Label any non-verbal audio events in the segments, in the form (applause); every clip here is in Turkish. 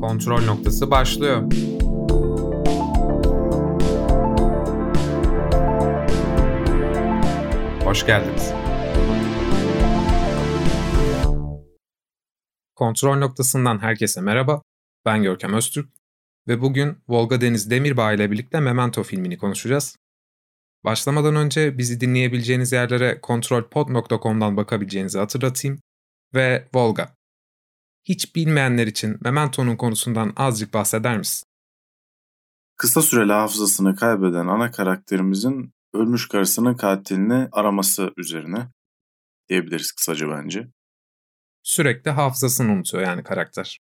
Kontrol noktası başlıyor. Hoş geldiniz. Kontrol noktasından herkese merhaba. Ben Görkem Öztürk ve bugün Volga Deniz Demirbağ ile birlikte Memento filmini konuşacağız. Başlamadan önce bizi dinleyebileceğiniz yerlere kontrolpod.com'dan bakabileceğinizi hatırlatayım ve Volga. Hiç bilmeyenler için Memento'nun konusundan azıcık bahseder misin? Kısa süreli hafızasını kaybeden ana karakterimizin ölmüş karısının katilini araması üzerine diyebiliriz kısaca bence. Sürekli hafızasını unutuyor yani karakter.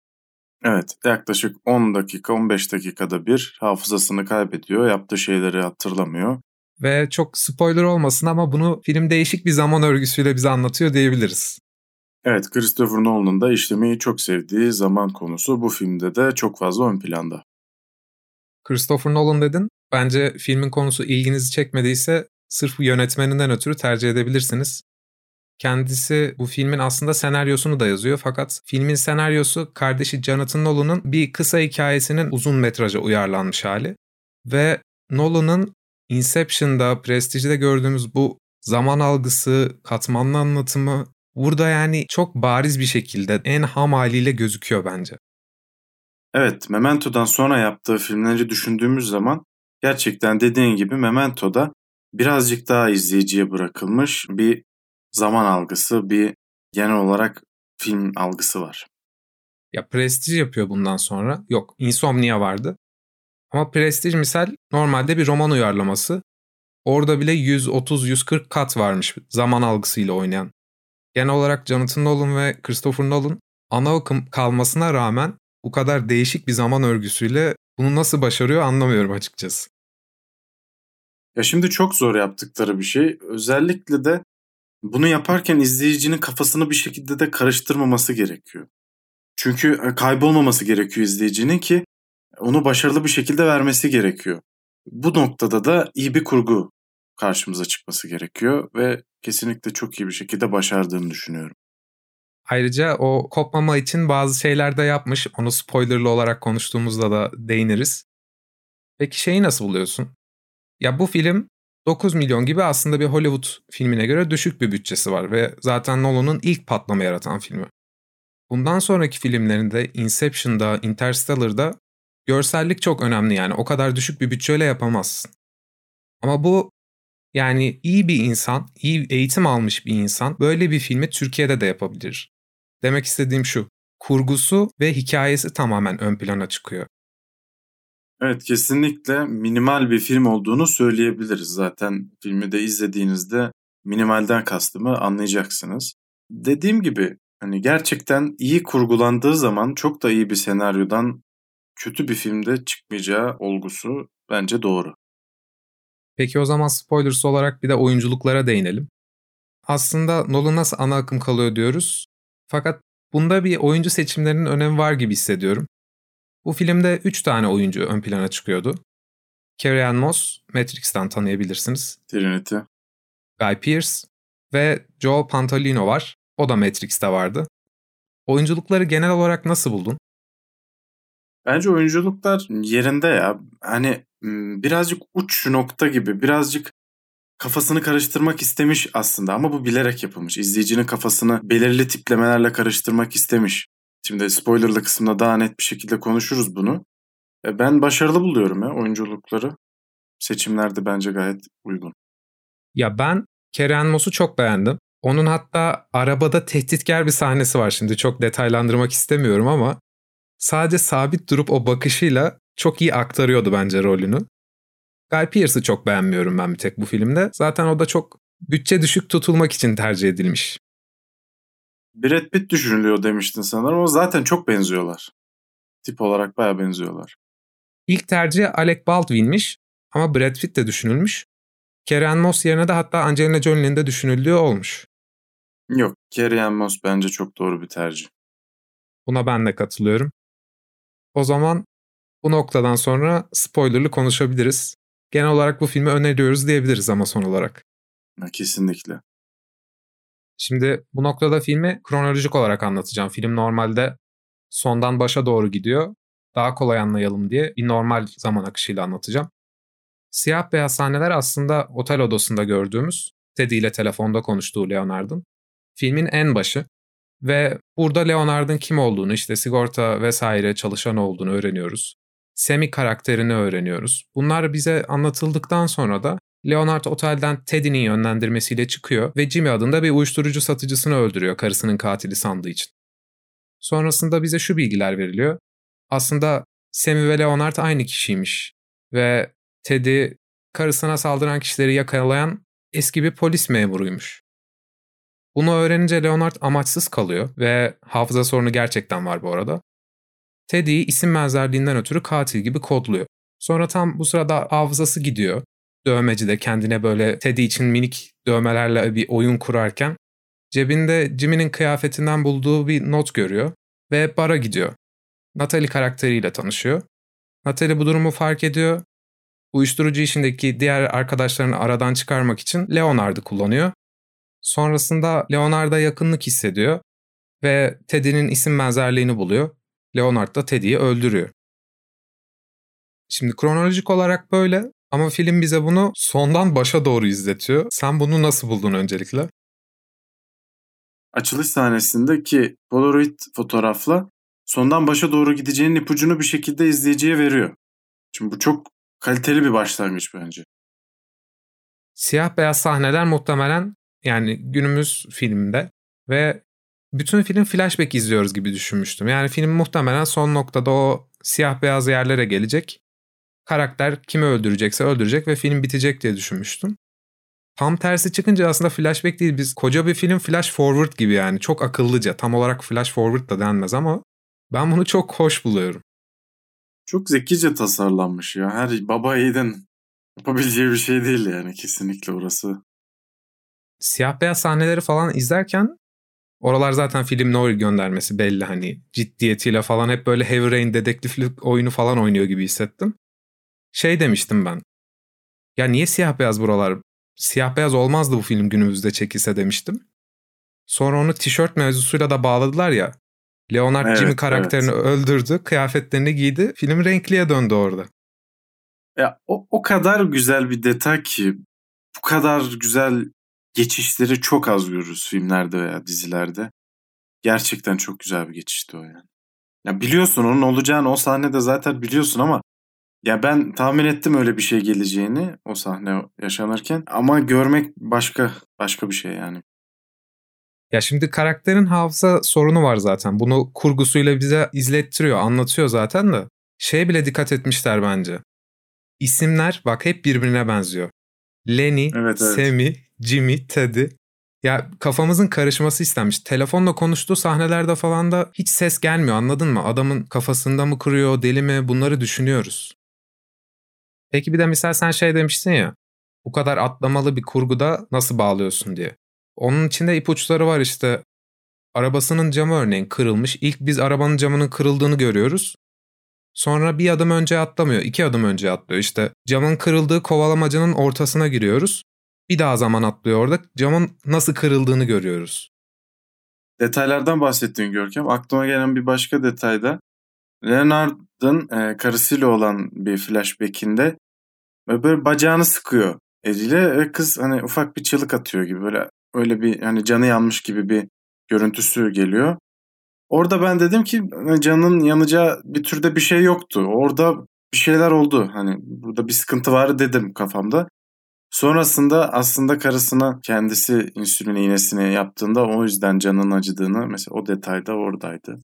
Evet, yaklaşık 10 dakika, 15 dakikada bir hafızasını kaybediyor, yaptığı şeyleri hatırlamıyor. Ve çok spoiler olmasın ama bunu film değişik bir zaman örgüsüyle bize anlatıyor diyebiliriz. Evet, Christopher Nolan'ın da işlemeyi çok sevdiği zaman konusu bu filmde de çok fazla ön planda. Christopher Nolan dedin. Bence filmin konusu ilginizi çekmediyse sırf yönetmeninden ötürü tercih edebilirsiniz. Kendisi bu filmin aslında senaryosunu da yazıyor fakat filmin senaryosu kardeşi Jonathan Nolan'ın bir kısa hikayesinin uzun metraja uyarlanmış hali. Ve Nolan'ın Inception'da, Prestige'de gördüğümüz bu zaman algısı, katmanlı anlatımı burada yani çok bariz bir şekilde en ham haliyle gözüküyor bence. Evet, Memento'dan sonra yaptığı filmleri düşündüğümüz zaman gerçekten dediğin gibi Memento'da birazcık daha izleyiciye bırakılmış bir zaman algısı, bir genel olarak film algısı var. Ya Prestige yapıyor bundan sonra. Yok, Insomnia vardı. Ama Prestige misal normalde bir roman uyarlaması. Orada bile 130-140 kat varmış zaman algısıyla oynayan. Genel olarak Jonathan Nolan ve Christopher Nolan ana akım kalmasına rağmen bu kadar değişik bir zaman örgüsüyle bunu nasıl başarıyor anlamıyorum açıkçası. Ya şimdi çok zor yaptıkları bir şey. Özellikle de bunu yaparken izleyicinin kafasını bir şekilde de karıştırmaması gerekiyor. Çünkü e, kaybolmaması gerekiyor izleyicinin ki onu başarılı bir şekilde vermesi gerekiyor. Bu noktada da iyi bir kurgu karşımıza çıkması gerekiyor ve kesinlikle çok iyi bir şekilde başardığını düşünüyorum. Ayrıca o kopmama için bazı şeyler de yapmış. Onu spoilerlı olarak konuştuğumuzda da değiniriz. Peki şeyi nasıl buluyorsun? Ya bu film 9 milyon gibi aslında bir Hollywood filmine göre düşük bir bütçesi var ve zaten Nolan'ın ilk patlama yaratan filmi. Bundan sonraki filmlerinde Inception'da, Interstellar'da görsellik çok önemli yani o kadar düşük bir bütçeyle yapamazsın. Ama bu yani iyi bir insan, iyi eğitim almış bir insan böyle bir filmi Türkiye'de de yapabilir. Demek istediğim şu, kurgusu ve hikayesi tamamen ön plana çıkıyor. Evet kesinlikle minimal bir film olduğunu söyleyebiliriz. Zaten filmi de izlediğinizde minimalden kastımı anlayacaksınız. Dediğim gibi hani gerçekten iyi kurgulandığı zaman çok da iyi bir senaryodan kötü bir filmde çıkmayacağı olgusu bence doğru. Peki o zaman spoilers olarak bir de oyunculuklara değinelim. Aslında Nolan nasıl ana akım kalıyor diyoruz. Fakat bunda bir oyuncu seçimlerinin önemi var gibi hissediyorum. Bu filmde 3 tane oyuncu ön plana çıkıyordu. Carrie Ann Moss, Matrix'ten tanıyabilirsiniz. Trinity. Guy Pearce ve Joe Pantoliano var. O da Matrix'te vardı. Oyunculukları genel olarak nasıl buldun? Bence oyunculuklar yerinde ya. Hani birazcık uç nokta gibi, birazcık kafasını karıştırmak istemiş aslında ama bu bilerek yapılmış. İzleyicinin kafasını belirli tiplemelerle karıştırmak istemiş. Şimdi spoilerlı kısımda daha net bir şekilde konuşuruz bunu. E, ben başarılı buluyorum ya oyunculukları. Seçimlerde bence gayet uygun. Ya ben Keren Moss'u çok beğendim. Onun hatta arabada tehditkar bir sahnesi var şimdi çok detaylandırmak istemiyorum ama sadece sabit durup o bakışıyla çok iyi aktarıyordu bence rolünü. Guy Pearce'ı çok beğenmiyorum ben bir tek bu filmde. Zaten o da çok bütçe düşük tutulmak için tercih edilmiş. Brad Pitt düşünülüyor demiştin sanırım ama zaten çok benziyorlar. Tip olarak baya benziyorlar. İlk tercih Alec Baldwin'miş ama Brad Pitt de düşünülmüş. Karen Moss yerine de hatta Angelina Jolie'nin de düşünüldüğü olmuş. Yok, Carrie Moss bence çok doğru bir tercih. Buna ben de katılıyorum. O zaman bu noktadan sonra spoilerlı konuşabiliriz. Genel olarak bu filmi öneriyoruz diyebiliriz ama son olarak. Kesinlikle. Şimdi bu noktada filmi kronolojik olarak anlatacağım. Film normalde sondan başa doğru gidiyor. daha kolay anlayalım diye bir normal zaman akışıyla anlatacağım. Siyah beyaz sahneler aslında otel odasında gördüğümüz Teddy ile telefonda konuştuğu Leonard'ın filmin en başı ve burada Leonard'ın kim olduğunu işte sigorta vesaire çalışan olduğunu öğreniyoruz. Semi karakterini öğreniyoruz. Bunlar bize anlatıldıktan sonra da Leonard otelden Teddy'nin yönlendirmesiyle çıkıyor ve Jimmy adında bir uyuşturucu satıcısını öldürüyor karısının katili sandığı için. Sonrasında bize şu bilgiler veriliyor. Aslında Sammy ve Leonard aynı kişiymiş ve Teddy karısına saldıran kişileri yakalayan eski bir polis memuruymuş. Bunu öğrenince Leonard amaçsız kalıyor ve hafıza sorunu gerçekten var bu arada. Teddy'yi isim benzerliğinden ötürü katil gibi kodluyor. Sonra tam bu sırada hafızası gidiyor. Dövmeci de kendine böyle Teddy için minik dövmelerle bir oyun kurarken cebinde Jimmy'nin kıyafetinden bulduğu bir not görüyor ve bara gidiyor. Natalie karakteriyle tanışıyor. Natalie bu durumu fark ediyor. Uyuşturucu işindeki diğer arkadaşlarını aradan çıkarmak için Leonard'ı kullanıyor. Sonrasında Leonard'a yakınlık hissediyor ve Teddy'nin isim benzerliğini buluyor. Leonard da Teddy'yi öldürüyor. Şimdi kronolojik olarak böyle ama film bize bunu sondan başa doğru izletiyor. Sen bunu nasıl buldun öncelikle? Açılış sahnesindeki Polaroid fotoğrafla sondan başa doğru gideceğinin ipucunu bir şekilde izleyiciye veriyor. Şimdi bu çok kaliteli bir başlangıç bence. Siyah beyaz sahneler muhtemelen yani günümüz filmde ve bütün film flashback izliyoruz gibi düşünmüştüm. Yani film muhtemelen son noktada o siyah beyaz yerlere gelecek. Karakter kimi öldürecekse öldürecek ve film bitecek diye düşünmüştüm. Tam tersi çıkınca aslında flashback değil biz koca bir film flash forward gibi yani çok akıllıca tam olarak flash forward da denmez ama ben bunu çok hoş buluyorum. Çok zekice tasarlanmış ya. Her baba yiğidin yapabileceği bir şey değil yani kesinlikle orası. Siyah beyaz sahneleri falan izlerken oralar zaten film noir göndermesi belli hani ciddiyetiyle falan hep böyle Heavy Rain dedektiflik oyunu falan oynuyor gibi hissettim. Şey demiştim ben. Ya niye siyah beyaz buralar? Siyah beyaz olmazdı bu film günümüzde çekilse demiştim. Sonra onu tişört mevzusuyla da bağladılar ya. Leonard evet, Jimmy karakterini evet. öldürdü, kıyafetlerini giydi. Film renkliye döndü orada. Ya o, o kadar güzel bir detay ki bu kadar güzel geçişleri çok az görürüz filmlerde veya dizilerde. Gerçekten çok güzel bir geçişti o yani. Ya biliyorsun onun olacağını o sahnede zaten biliyorsun ama ya ben tahmin ettim öyle bir şey geleceğini o sahne yaşanırken ama görmek başka başka bir şey yani. Ya şimdi karakterin hafıza sorunu var zaten. Bunu kurgusuyla bize izlettiriyor, anlatıyor zaten de. Şeye bile dikkat etmişler bence. İsimler bak hep birbirine benziyor. Lenny, evet, evet. Sammy, Jimmy, Teddy. Ya kafamızın karışması istenmiş. Telefonla konuştuğu sahnelerde falan da hiç ses gelmiyor anladın mı? Adamın kafasında mı kuruyor, deli mi bunları düşünüyoruz. Peki bir de misal sen şey demiştin ya. Bu kadar atlamalı bir kurguda nasıl bağlıyorsun diye. Onun içinde ipuçları var işte. Arabasının camı örneğin kırılmış. İlk biz arabanın camının kırıldığını görüyoruz. Sonra bir adım önce atlamıyor, iki adım önce atlıyor. İşte camın kırıldığı kovalamacının ortasına giriyoruz. Bir daha zaman atlıyor orada. Camın nasıl kırıldığını görüyoruz. Detaylardan bahsettiğin Görkem. Aklıma gelen bir başka detayda Leonard'ın e, karısıyla olan bir flashback'inde böyle bacağını sıkıyor eliyle ve kız hani ufak bir çığlık atıyor gibi böyle öyle bir hani canı yanmış gibi bir görüntüsü geliyor. Orada ben dedim ki hani canın yanacağı bir türde bir şey yoktu. Orada bir şeyler oldu. Hani burada bir sıkıntı var dedim kafamda. Sonrasında aslında karısına kendisi insülin iğnesini yaptığında o yüzden canın acıdığını mesela o detayda oradaydı.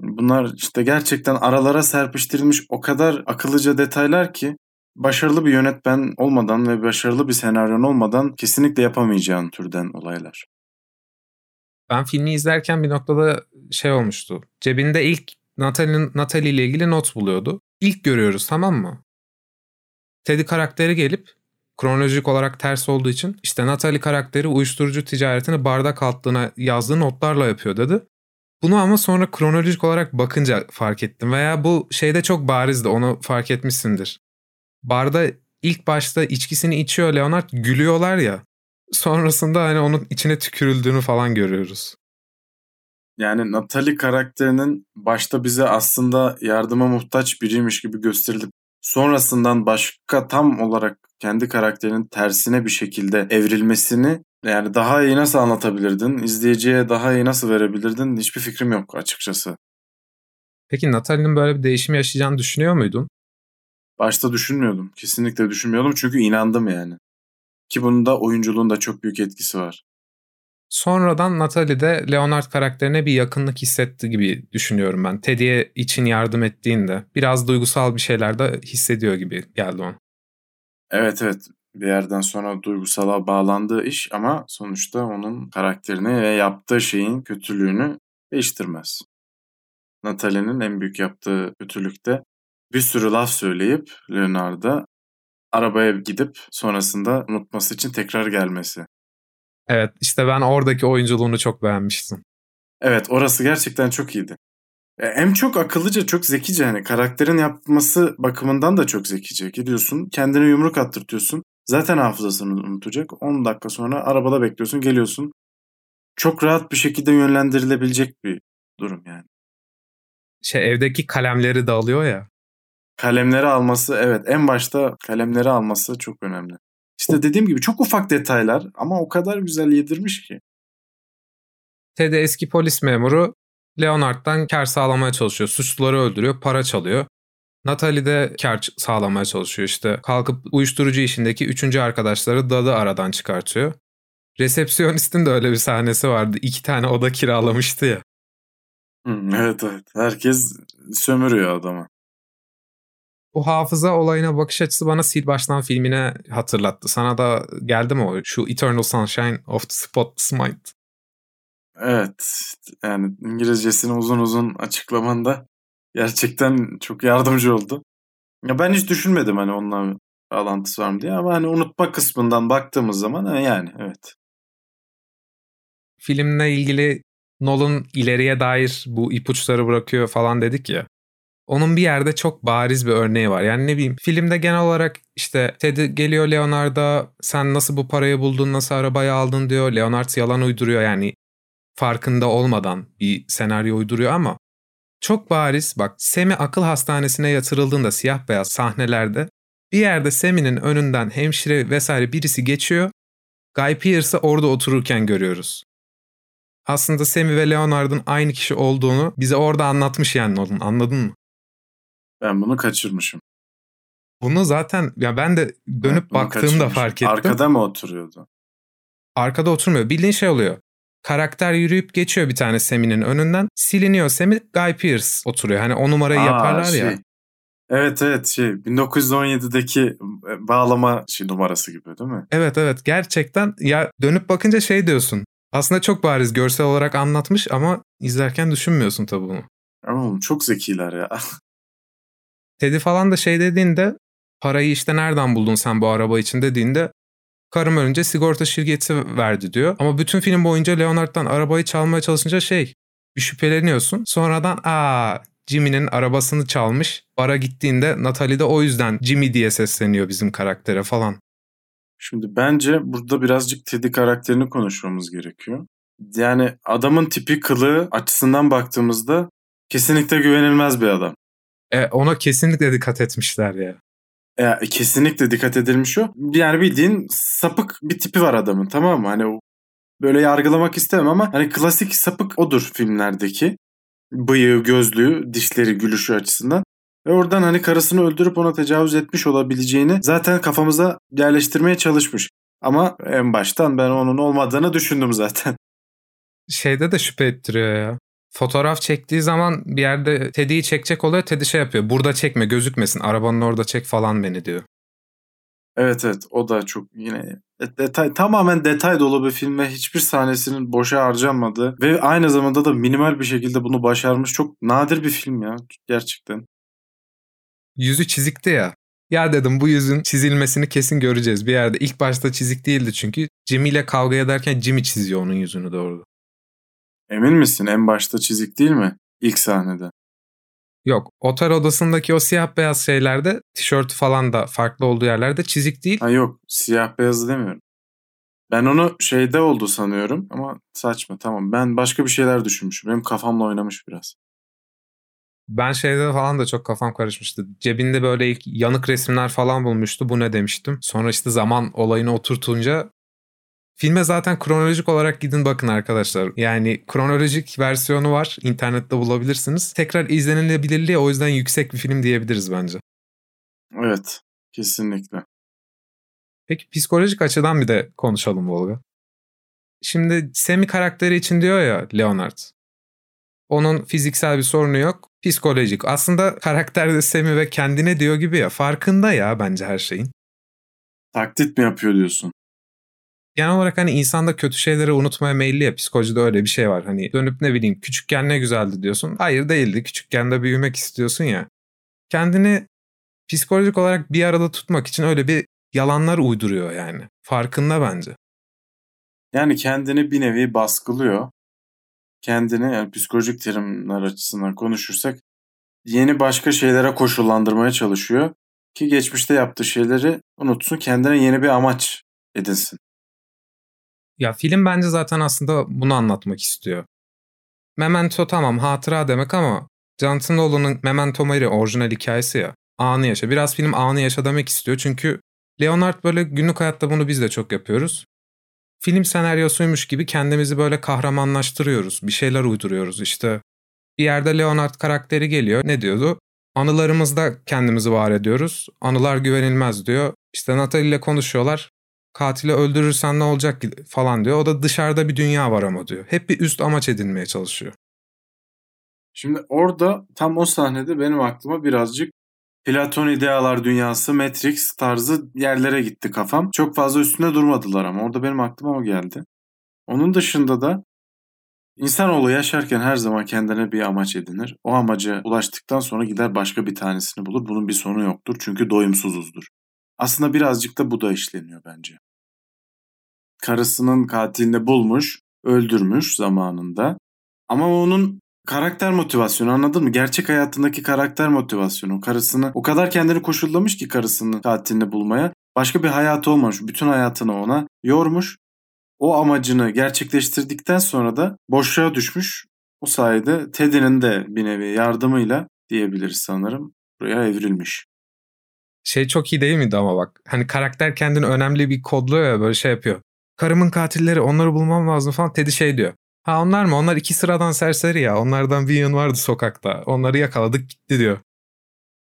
Bunlar işte gerçekten aralara serpiştirilmiş o kadar akıllıca detaylar ki başarılı bir yönetmen olmadan ve başarılı bir senaryon olmadan kesinlikle yapamayacağın türden olaylar. Ben filmi izlerken bir noktada şey olmuştu. Cebinde ilk Natalie'nin Natalie ile ilgili not buluyordu. İlk görüyoruz tamam mı? Teddy karakteri gelip kronolojik olarak ters olduğu için işte Natalie karakteri uyuşturucu ticaretini bardak altlığına yazdığı notlarla yapıyor dedi. Bunu ama sonra kronolojik olarak bakınca fark ettim veya bu şeyde çok barizdi onu fark etmişsindir. Barda ilk başta içkisini içiyor Leonard gülüyorlar ya. Sonrasında hani onun içine tükürüldüğünü falan görüyoruz. Yani Natalie karakterinin başta bize aslında yardıma muhtaç biriymiş gibi gösterilip sonrasından başka tam olarak kendi karakterinin tersine bir şekilde evrilmesini yani daha iyi nasıl anlatabilirdin? İzleyiciye daha iyi nasıl verebilirdin? Hiçbir fikrim yok açıkçası. Peki Natalie'nin böyle bir değişim yaşayacağını düşünüyor muydun? Başta düşünmüyordum. Kesinlikle düşünmüyordum çünkü inandım yani. Ki bunun da oyunculuğun da çok büyük etkisi var. Sonradan Natalie de Leonard karakterine bir yakınlık hissetti gibi düşünüyorum ben. Teddy'ye için yardım ettiğinde biraz duygusal bir şeyler de hissediyor gibi geldi ona. Evet evet bir yerden sonra duygusala bağlandığı iş ama sonuçta onun karakterini ve yaptığı şeyin kötülüğünü değiştirmez. Natalie'nin en büyük yaptığı kötülükte bir sürü laf söyleyip Leonard'a arabaya gidip sonrasında unutması için tekrar gelmesi. Evet işte ben oradaki oyunculuğunu çok beğenmiştim. Evet orası gerçekten çok iyiydi. E, hem çok akıllıca çok zekice hani karakterin yapması bakımından da çok zekice. Gidiyorsun kendine yumruk attırtıyorsun. Zaten hafızasını unutacak. 10 dakika sonra arabada bekliyorsun geliyorsun. Çok rahat bir şekilde yönlendirilebilecek bir durum yani. Şey evdeki kalemleri de alıyor ya. Kalemleri alması evet en başta kalemleri alması çok önemli. İşte dediğim gibi çok ufak detaylar ama o kadar güzel yedirmiş ki. Ted eski polis memuru Leonard'dan kar sağlamaya çalışıyor. Suçluları öldürüyor, para çalıyor. Natalie de kar sağlamaya çalışıyor işte. Kalkıp uyuşturucu işindeki üçüncü arkadaşları dadı aradan çıkartıyor. Resepsiyonistin de öyle bir sahnesi vardı. İki tane oda kiralamıştı ya. evet evet. Herkes sömürüyor adamı. Bu hafıza olayına bakış açısı bana Sil Baştan filmine hatırlattı. Sana da geldi mi o? Şu Eternal Sunshine of the Spotless Mind. Evet. Yani İngilizcesini uzun uzun açıklamanda gerçekten çok yardımcı oldu. Ya ben hiç düşünmedim hani onunla bağlantısı var mı diye ama hani unutma kısmından baktığımız zaman yani evet. Filmle ilgili Nolan ileriye dair bu ipuçları bırakıyor falan dedik ya. Onun bir yerde çok bariz bir örneği var. Yani ne bileyim filmde genel olarak işte Ted geliyor Leonard'a sen nasıl bu parayı buldun nasıl arabayı aldın diyor. Leonard yalan uyduruyor yani farkında olmadan bir senaryo uyduruyor ama çok bariz bak Semi akıl hastanesine yatırıldığında siyah beyaz sahnelerde bir yerde Semi'nin önünden hemşire vesaire birisi geçiyor. Guy Pearce'ı orada otururken görüyoruz. Aslında Semi ve Leonard'ın aynı kişi olduğunu bize orada anlatmış yani Nolan anladın mı? Ben bunu kaçırmışım. Bunu zaten ya ben de dönüp evet, baktığımda fark ettim. Arkada mı oturuyordu? Arkada oturmuyor. Bildiğin şey oluyor. Karakter yürüyüp geçiyor bir tane Semi'nin önünden. Siliniyor Semi, Guy Pearce oturuyor. Hani o numarayı Aa, yaparlar şey. ya. Evet evet şey 1917'deki bağlama şey numarası gibi değil mi? Evet evet gerçekten ya dönüp bakınca şey diyorsun. Aslında çok bariz görsel olarak anlatmış ama izlerken düşünmüyorsun tabii bunu. Ama çok zekiler ya. Teddy falan da şey dediğinde parayı işte nereden buldun sen bu araba için dediğinde karım ölünce sigorta şirketi verdi diyor. Ama bütün film boyunca Leonard'dan arabayı çalmaya çalışınca şey bir şüpheleniyorsun. Sonradan aa Jimmy'nin arabasını çalmış. Bara gittiğinde Natalie de o yüzden Jimmy diye sesleniyor bizim karaktere falan. Şimdi bence burada birazcık Teddy karakterini konuşmamız gerekiyor. Yani adamın tipi kılığı açısından baktığımızda kesinlikle güvenilmez bir adam. E, ona kesinlikle dikkat etmişler ya. E, kesinlikle dikkat edilmiş o. Yani bildiğin sapık bir tipi var adamın tamam mı? Hani böyle yargılamak istemem ama hani klasik sapık odur filmlerdeki. Bıyığı, gözlüğü, dişleri, gülüşü açısından. Ve oradan hani karısını öldürüp ona tecavüz etmiş olabileceğini zaten kafamıza yerleştirmeye çalışmış. Ama en baştan ben onun olmadığını düşündüm zaten. Şeyde de şüphe ettiriyor ya fotoğraf çektiği zaman bir yerde Teddy'yi çekecek oluyor. Teddy şey yapıyor. Burada çekme gözükmesin. Arabanın orada çek falan beni diyor. Evet evet o da çok yine detay tamamen detay dolu bir film ve hiçbir sahnesinin boşa harcanmadı ve aynı zamanda da minimal bir şekilde bunu başarmış çok nadir bir film ya gerçekten. Yüzü çizikti ya. Ya dedim bu yüzün çizilmesini kesin göreceğiz bir yerde. İlk başta çizik değildi çünkü. Jimmy ile kavga ederken Jimmy çiziyor onun yüzünü doğru. Emin misin? En başta çizik değil mi? İlk sahnede. Yok. Otel odasındaki o siyah beyaz şeylerde tişörtü falan da farklı olduğu yerlerde çizik değil. Ha yok. Siyah beyazı demiyorum. Ben onu şeyde oldu sanıyorum ama saçma tamam. Ben başka bir şeyler düşünmüşüm. Benim kafamla oynamış biraz. Ben şeyde falan da çok kafam karışmıştı. Cebinde böyle ilk yanık resimler falan bulmuştu. Bu ne demiştim. Sonra işte zaman olayını oturtunca Filme zaten kronolojik olarak gidin bakın arkadaşlar. Yani kronolojik versiyonu var. İnternette bulabilirsiniz. Tekrar izlenilebilirliği o yüzden yüksek bir film diyebiliriz bence. Evet. Kesinlikle. Peki psikolojik açıdan bir de konuşalım Volga. Şimdi Semi karakteri için diyor ya Leonard. Onun fiziksel bir sorunu yok. Psikolojik. Aslında karakterde Semi ve kendine diyor gibi ya. Farkında ya bence her şeyin. Taklit mi yapıyor diyorsun? Genel olarak hani insanda kötü şeyleri unutmaya meyilli ya. Psikolojide öyle bir şey var. Hani dönüp ne bileyim küçükken ne güzeldi diyorsun. Hayır değildi. Küçükken de büyümek istiyorsun ya. Kendini psikolojik olarak bir arada tutmak için öyle bir yalanlar uyduruyor yani. Farkında bence. Yani kendini bir nevi baskılıyor. Kendini yani psikolojik terimler açısından konuşursak yeni başka şeylere koşullandırmaya çalışıyor ki geçmişte yaptığı şeyleri unutsun, kendine yeni bir amaç edinsin. Ya film bence zaten aslında bunu anlatmak istiyor. Memento tamam hatıra demek ama Jonathan Nolan'ın Memento Mori orijinal hikayesi ya. Anı yaşa. Biraz film anı yaşa demek istiyor çünkü Leonard böyle günlük hayatta bunu biz de çok yapıyoruz. Film senaryosuymuş gibi kendimizi böyle kahramanlaştırıyoruz. Bir şeyler uyduruyoruz işte. Bir yerde Leonard karakteri geliyor. Ne diyordu? Anılarımızda kendimizi var ediyoruz. Anılar güvenilmez diyor. İşte Natalie ile konuşuyorlar. Katili öldürürsen ne olacak falan diyor. O da dışarıda bir dünya var ama diyor. Hep bir üst amaç edinmeye çalışıyor. Şimdi orada tam o sahnede benim aklıma birazcık Platon idealar dünyası, Matrix tarzı yerlere gitti kafam. Çok fazla üstünde durmadılar ama orada benim aklıma o geldi. Onun dışında da insanoğlu yaşarken her zaman kendine bir amaç edinir. O amaca ulaştıktan sonra gider başka bir tanesini bulur. Bunun bir sonu yoktur çünkü doyumsuzuzdur. Aslında birazcık da bu da işleniyor bence. Karısının katilini bulmuş, öldürmüş zamanında. Ama onun karakter motivasyonu anladın mı? Gerçek hayatındaki karakter motivasyonu. Karısını o kadar kendini koşullamış ki karısının katilini bulmaya. Başka bir hayatı olmamış. Bütün hayatını ona yormuş. O amacını gerçekleştirdikten sonra da boşluğa düşmüş. O sayede Teddy'nin de bir nevi yardımıyla diyebiliriz sanırım buraya evrilmiş. Şey çok iyi değil miydi ama bak. Hani karakter kendini önemli bir kodluyor ya böyle şey yapıyor. Karımın katilleri onları bulmam lazım falan. Teddy şey diyor. Ha onlar mı? Onlar iki sıradan serseri ya. Onlardan bir yığın vardı sokakta. Onları yakaladık gitti diyor.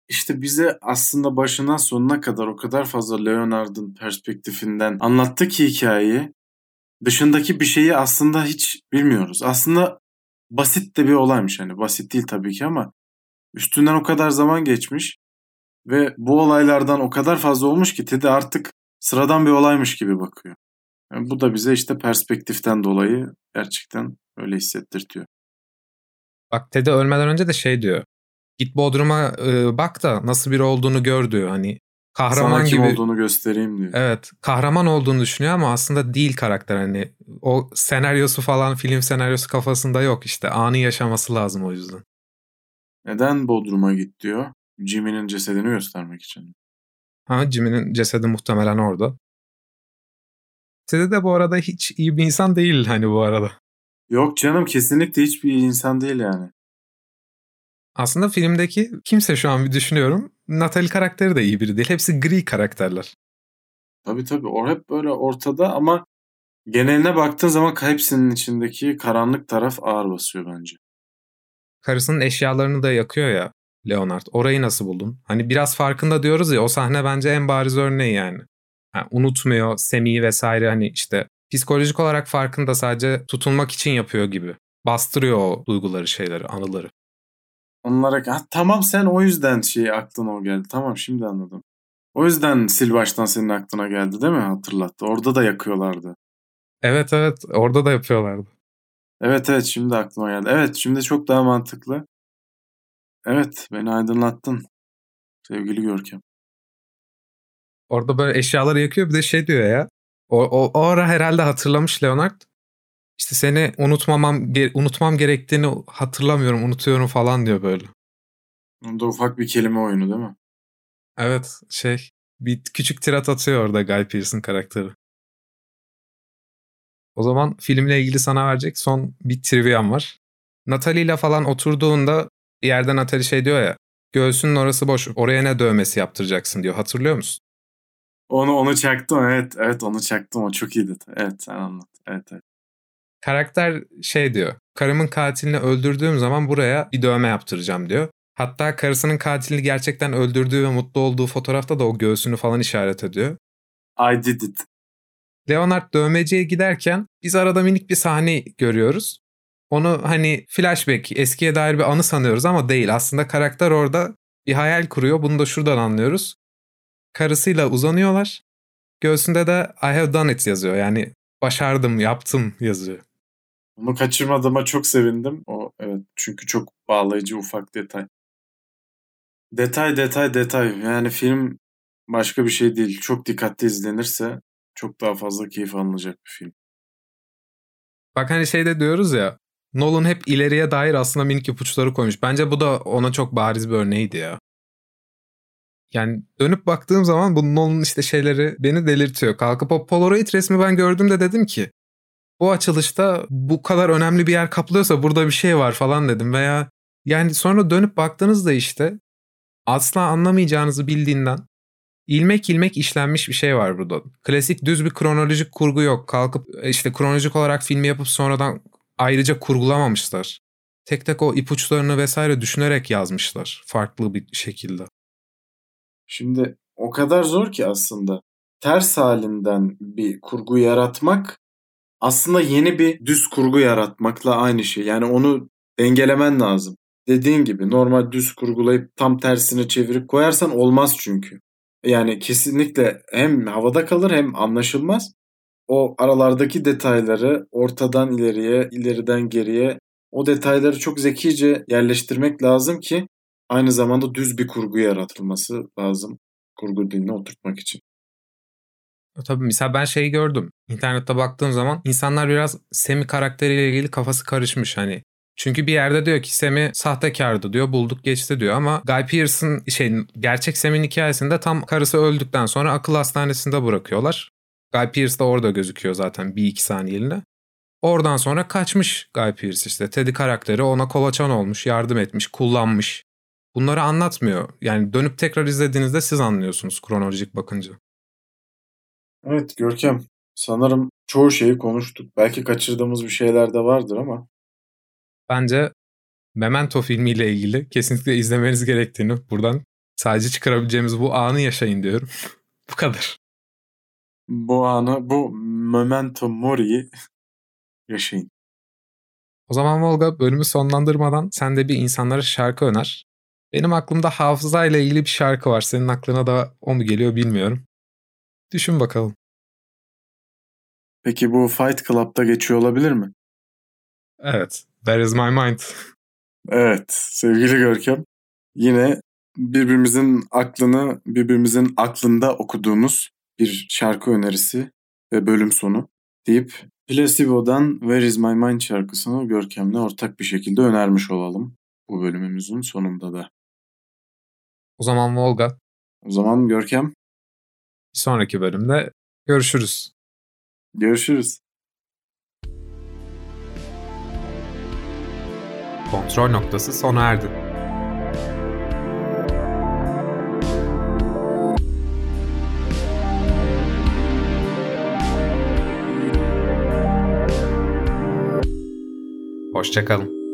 İşte bize aslında başından sonuna kadar o kadar fazla Leonard'ın perspektifinden anlattı ki hikayeyi. Dışındaki bir şeyi aslında hiç bilmiyoruz. Aslında basit de bir olaymış hani. Basit değil tabii ki ama üstünden o kadar zaman geçmiş ve bu olaylardan o kadar fazla olmuş ki Teddy artık sıradan bir olaymış gibi bakıyor. Yani bu da bize işte perspektiften dolayı gerçekten öyle hissettirtiyor. Bak Teddy ölmeden önce de şey diyor. Git Bodrum'a e, bak da nasıl biri olduğunu gör diyor. Hani kahraman Sana kim gibi. olduğunu göstereyim diyor. Evet kahraman olduğunu düşünüyor ama aslında değil karakter. Hani o senaryosu falan film senaryosu kafasında yok işte. Anı yaşaması lazım o yüzden. Neden Bodrum'a git diyor? Jimmy'nin cesedini göstermek için. Ha Jimmy'nin cesedi muhtemelen orada. Teddy de bu arada hiç iyi bir insan değil hani bu arada. Yok canım kesinlikle hiçbir insan değil yani. Aslında filmdeki kimse şu an bir düşünüyorum. Natalie karakteri de iyi biri değil. Hepsi gri karakterler. Tabii tabii o hep böyle ortada ama geneline baktığın zaman hepsinin içindeki karanlık taraf ağır basıyor bence. Karısının eşyalarını da yakıyor ya Leonard. Orayı nasıl buldun? Hani biraz farkında diyoruz ya o sahne bence en bariz örneği yani. Yani unutmuyor Semi'yi vesaire hani işte psikolojik olarak farkında sadece tutulmak için yapıyor gibi. Bastırıyor o duyguları, şeyleri, anıları. Onlara ha, tamam sen o yüzden şey aklına o geldi. Tamam şimdi anladım. O yüzden sil baştan senin aklına geldi değil mi? Hatırlattı. Orada da yakıyorlardı. Evet evet orada da yapıyorlardı. Evet evet şimdi aklıma geldi. Evet şimdi çok daha mantıklı. Evet beni aydınlattın. Sevgili Görkem. Orada böyle eşyaları yakıyor bir de şey diyor ya. O, o, o ara herhalde hatırlamış Leonard. İşte seni unutmamam unutmam gerektiğini hatırlamıyorum, unutuyorum falan diyor böyle. Onda ufak bir kelime oyunu değil mi? Evet şey bir küçük tirat atıyor orada Guy Pearce'ın karakteri. O zaman filmle ilgili sana verecek son bir triviam var. Natalie ile falan oturduğunda bir yerde Natalie şey diyor ya göğsünün orası boş oraya ne dövmesi yaptıracaksın diyor hatırlıyor musun? Onu onu çaktım evet evet onu çaktım o çok iyiydi. Evet sen anlat evet evet. Karakter şey diyor karımın katilini öldürdüğüm zaman buraya bir dövme yaptıracağım diyor. Hatta karısının katilini gerçekten öldürdüğü ve mutlu olduğu fotoğrafta da o göğsünü falan işaret ediyor. I did it. Leonard dövmeciye giderken biz arada minik bir sahne görüyoruz. Onu hani flashback, eskiye dair bir anı sanıyoruz ama değil. Aslında karakter orada bir hayal kuruyor. Bunu da şuradan anlıyoruz. Karısıyla uzanıyorlar. Göğsünde de I have done it yazıyor. Yani başardım, yaptım yazıyor. Onu kaçırmadığıma çok sevindim. O evet çünkü çok bağlayıcı ufak detay. Detay detay detay. Yani film başka bir şey değil. Çok dikkatli izlenirse çok daha fazla keyif alınacak bir film. Bak hani şeyde diyoruz ya Yani dönüp baktığım zaman bu Nolan'ın işte şeyleri beni delirtiyor. Kalkıp o Polaroid resmi ben gördüğümde dedim ki bu açılışta bu kadar önemli bir yer kaplıyorsa burada bir şey var falan dedim. Veya yani sonra dönüp baktığınızda işte asla anlamayacağınızı bildiğinden ilmek ilmek işlenmiş bir şey var burada. Klasik düz bir kronolojik kurgu yok. Kalkıp işte kronolojik olarak filmi yapıp sonradan ayrıca kurgulamamışlar. Tek tek o ipuçlarını vesaire düşünerek yazmışlar farklı bir şekilde. Şimdi o kadar zor ki aslında ters halinden bir kurgu yaratmak aslında yeni bir düz kurgu yaratmakla aynı şey. Yani onu dengelemen lazım. Dediğin gibi normal düz kurgulayıp tam tersini çevirip koyarsan olmaz çünkü. Yani kesinlikle hem havada kalır hem anlaşılmaz o aralardaki detayları ortadan ileriye, ileriden geriye o detayları çok zekice yerleştirmek lazım ki aynı zamanda düz bir kurgu yaratılması lazım kurgu diline oturtmak için. Tabii mesela ben şeyi gördüm. İnternette baktığım zaman insanlar biraz Semi karakteriyle ilgili kafası karışmış hani. Çünkü bir yerde diyor ki Semi sahtekardı diyor bulduk geçti diyor ama Guy Pearce'ın şey gerçek Semi'nin hikayesinde tam karısı öldükten sonra akıl hastanesinde bırakıyorlar. Guy Pearce de orada gözüküyor zaten bir iki saniyeliğine. Oradan sonra kaçmış Guy Pearce işte. Teddy karakteri ona kolaçan olmuş, yardım etmiş, kullanmış. Bunları anlatmıyor. Yani dönüp tekrar izlediğinizde siz anlıyorsunuz kronolojik bakınca. Evet Görkem. Sanırım çoğu şeyi konuştuk. Belki kaçırdığımız bir şeyler de vardır ama. Bence Memento filmiyle ilgili kesinlikle izlemeniz gerektiğini buradan sadece çıkarabileceğimiz bu anı yaşayın diyorum. (laughs) bu kadar bu anı, bu memento mori'yi (laughs) yaşayın. O zaman Volga bölümü sonlandırmadan sen de bir insanlara şarkı öner. Benim aklımda hafızayla ilgili bir şarkı var. Senin aklına da o mu geliyor bilmiyorum. Düşün bakalım. Peki bu Fight Club'da geçiyor olabilir mi? Evet. There is my mind. Evet. Sevgili Görkem. Yine birbirimizin aklını birbirimizin aklında okuduğumuz bir şarkı önerisi ve bölüm sonu deyip Placebo'dan Where Is My Mind şarkısını Görkem'le ortak bir şekilde önermiş olalım bu bölümümüzün sonunda da. O zaman Volga. O zaman Görkem. Bir sonraki bölümde görüşürüz. Görüşürüz. Kontrol noktası sona erdi. Hoşçakalın.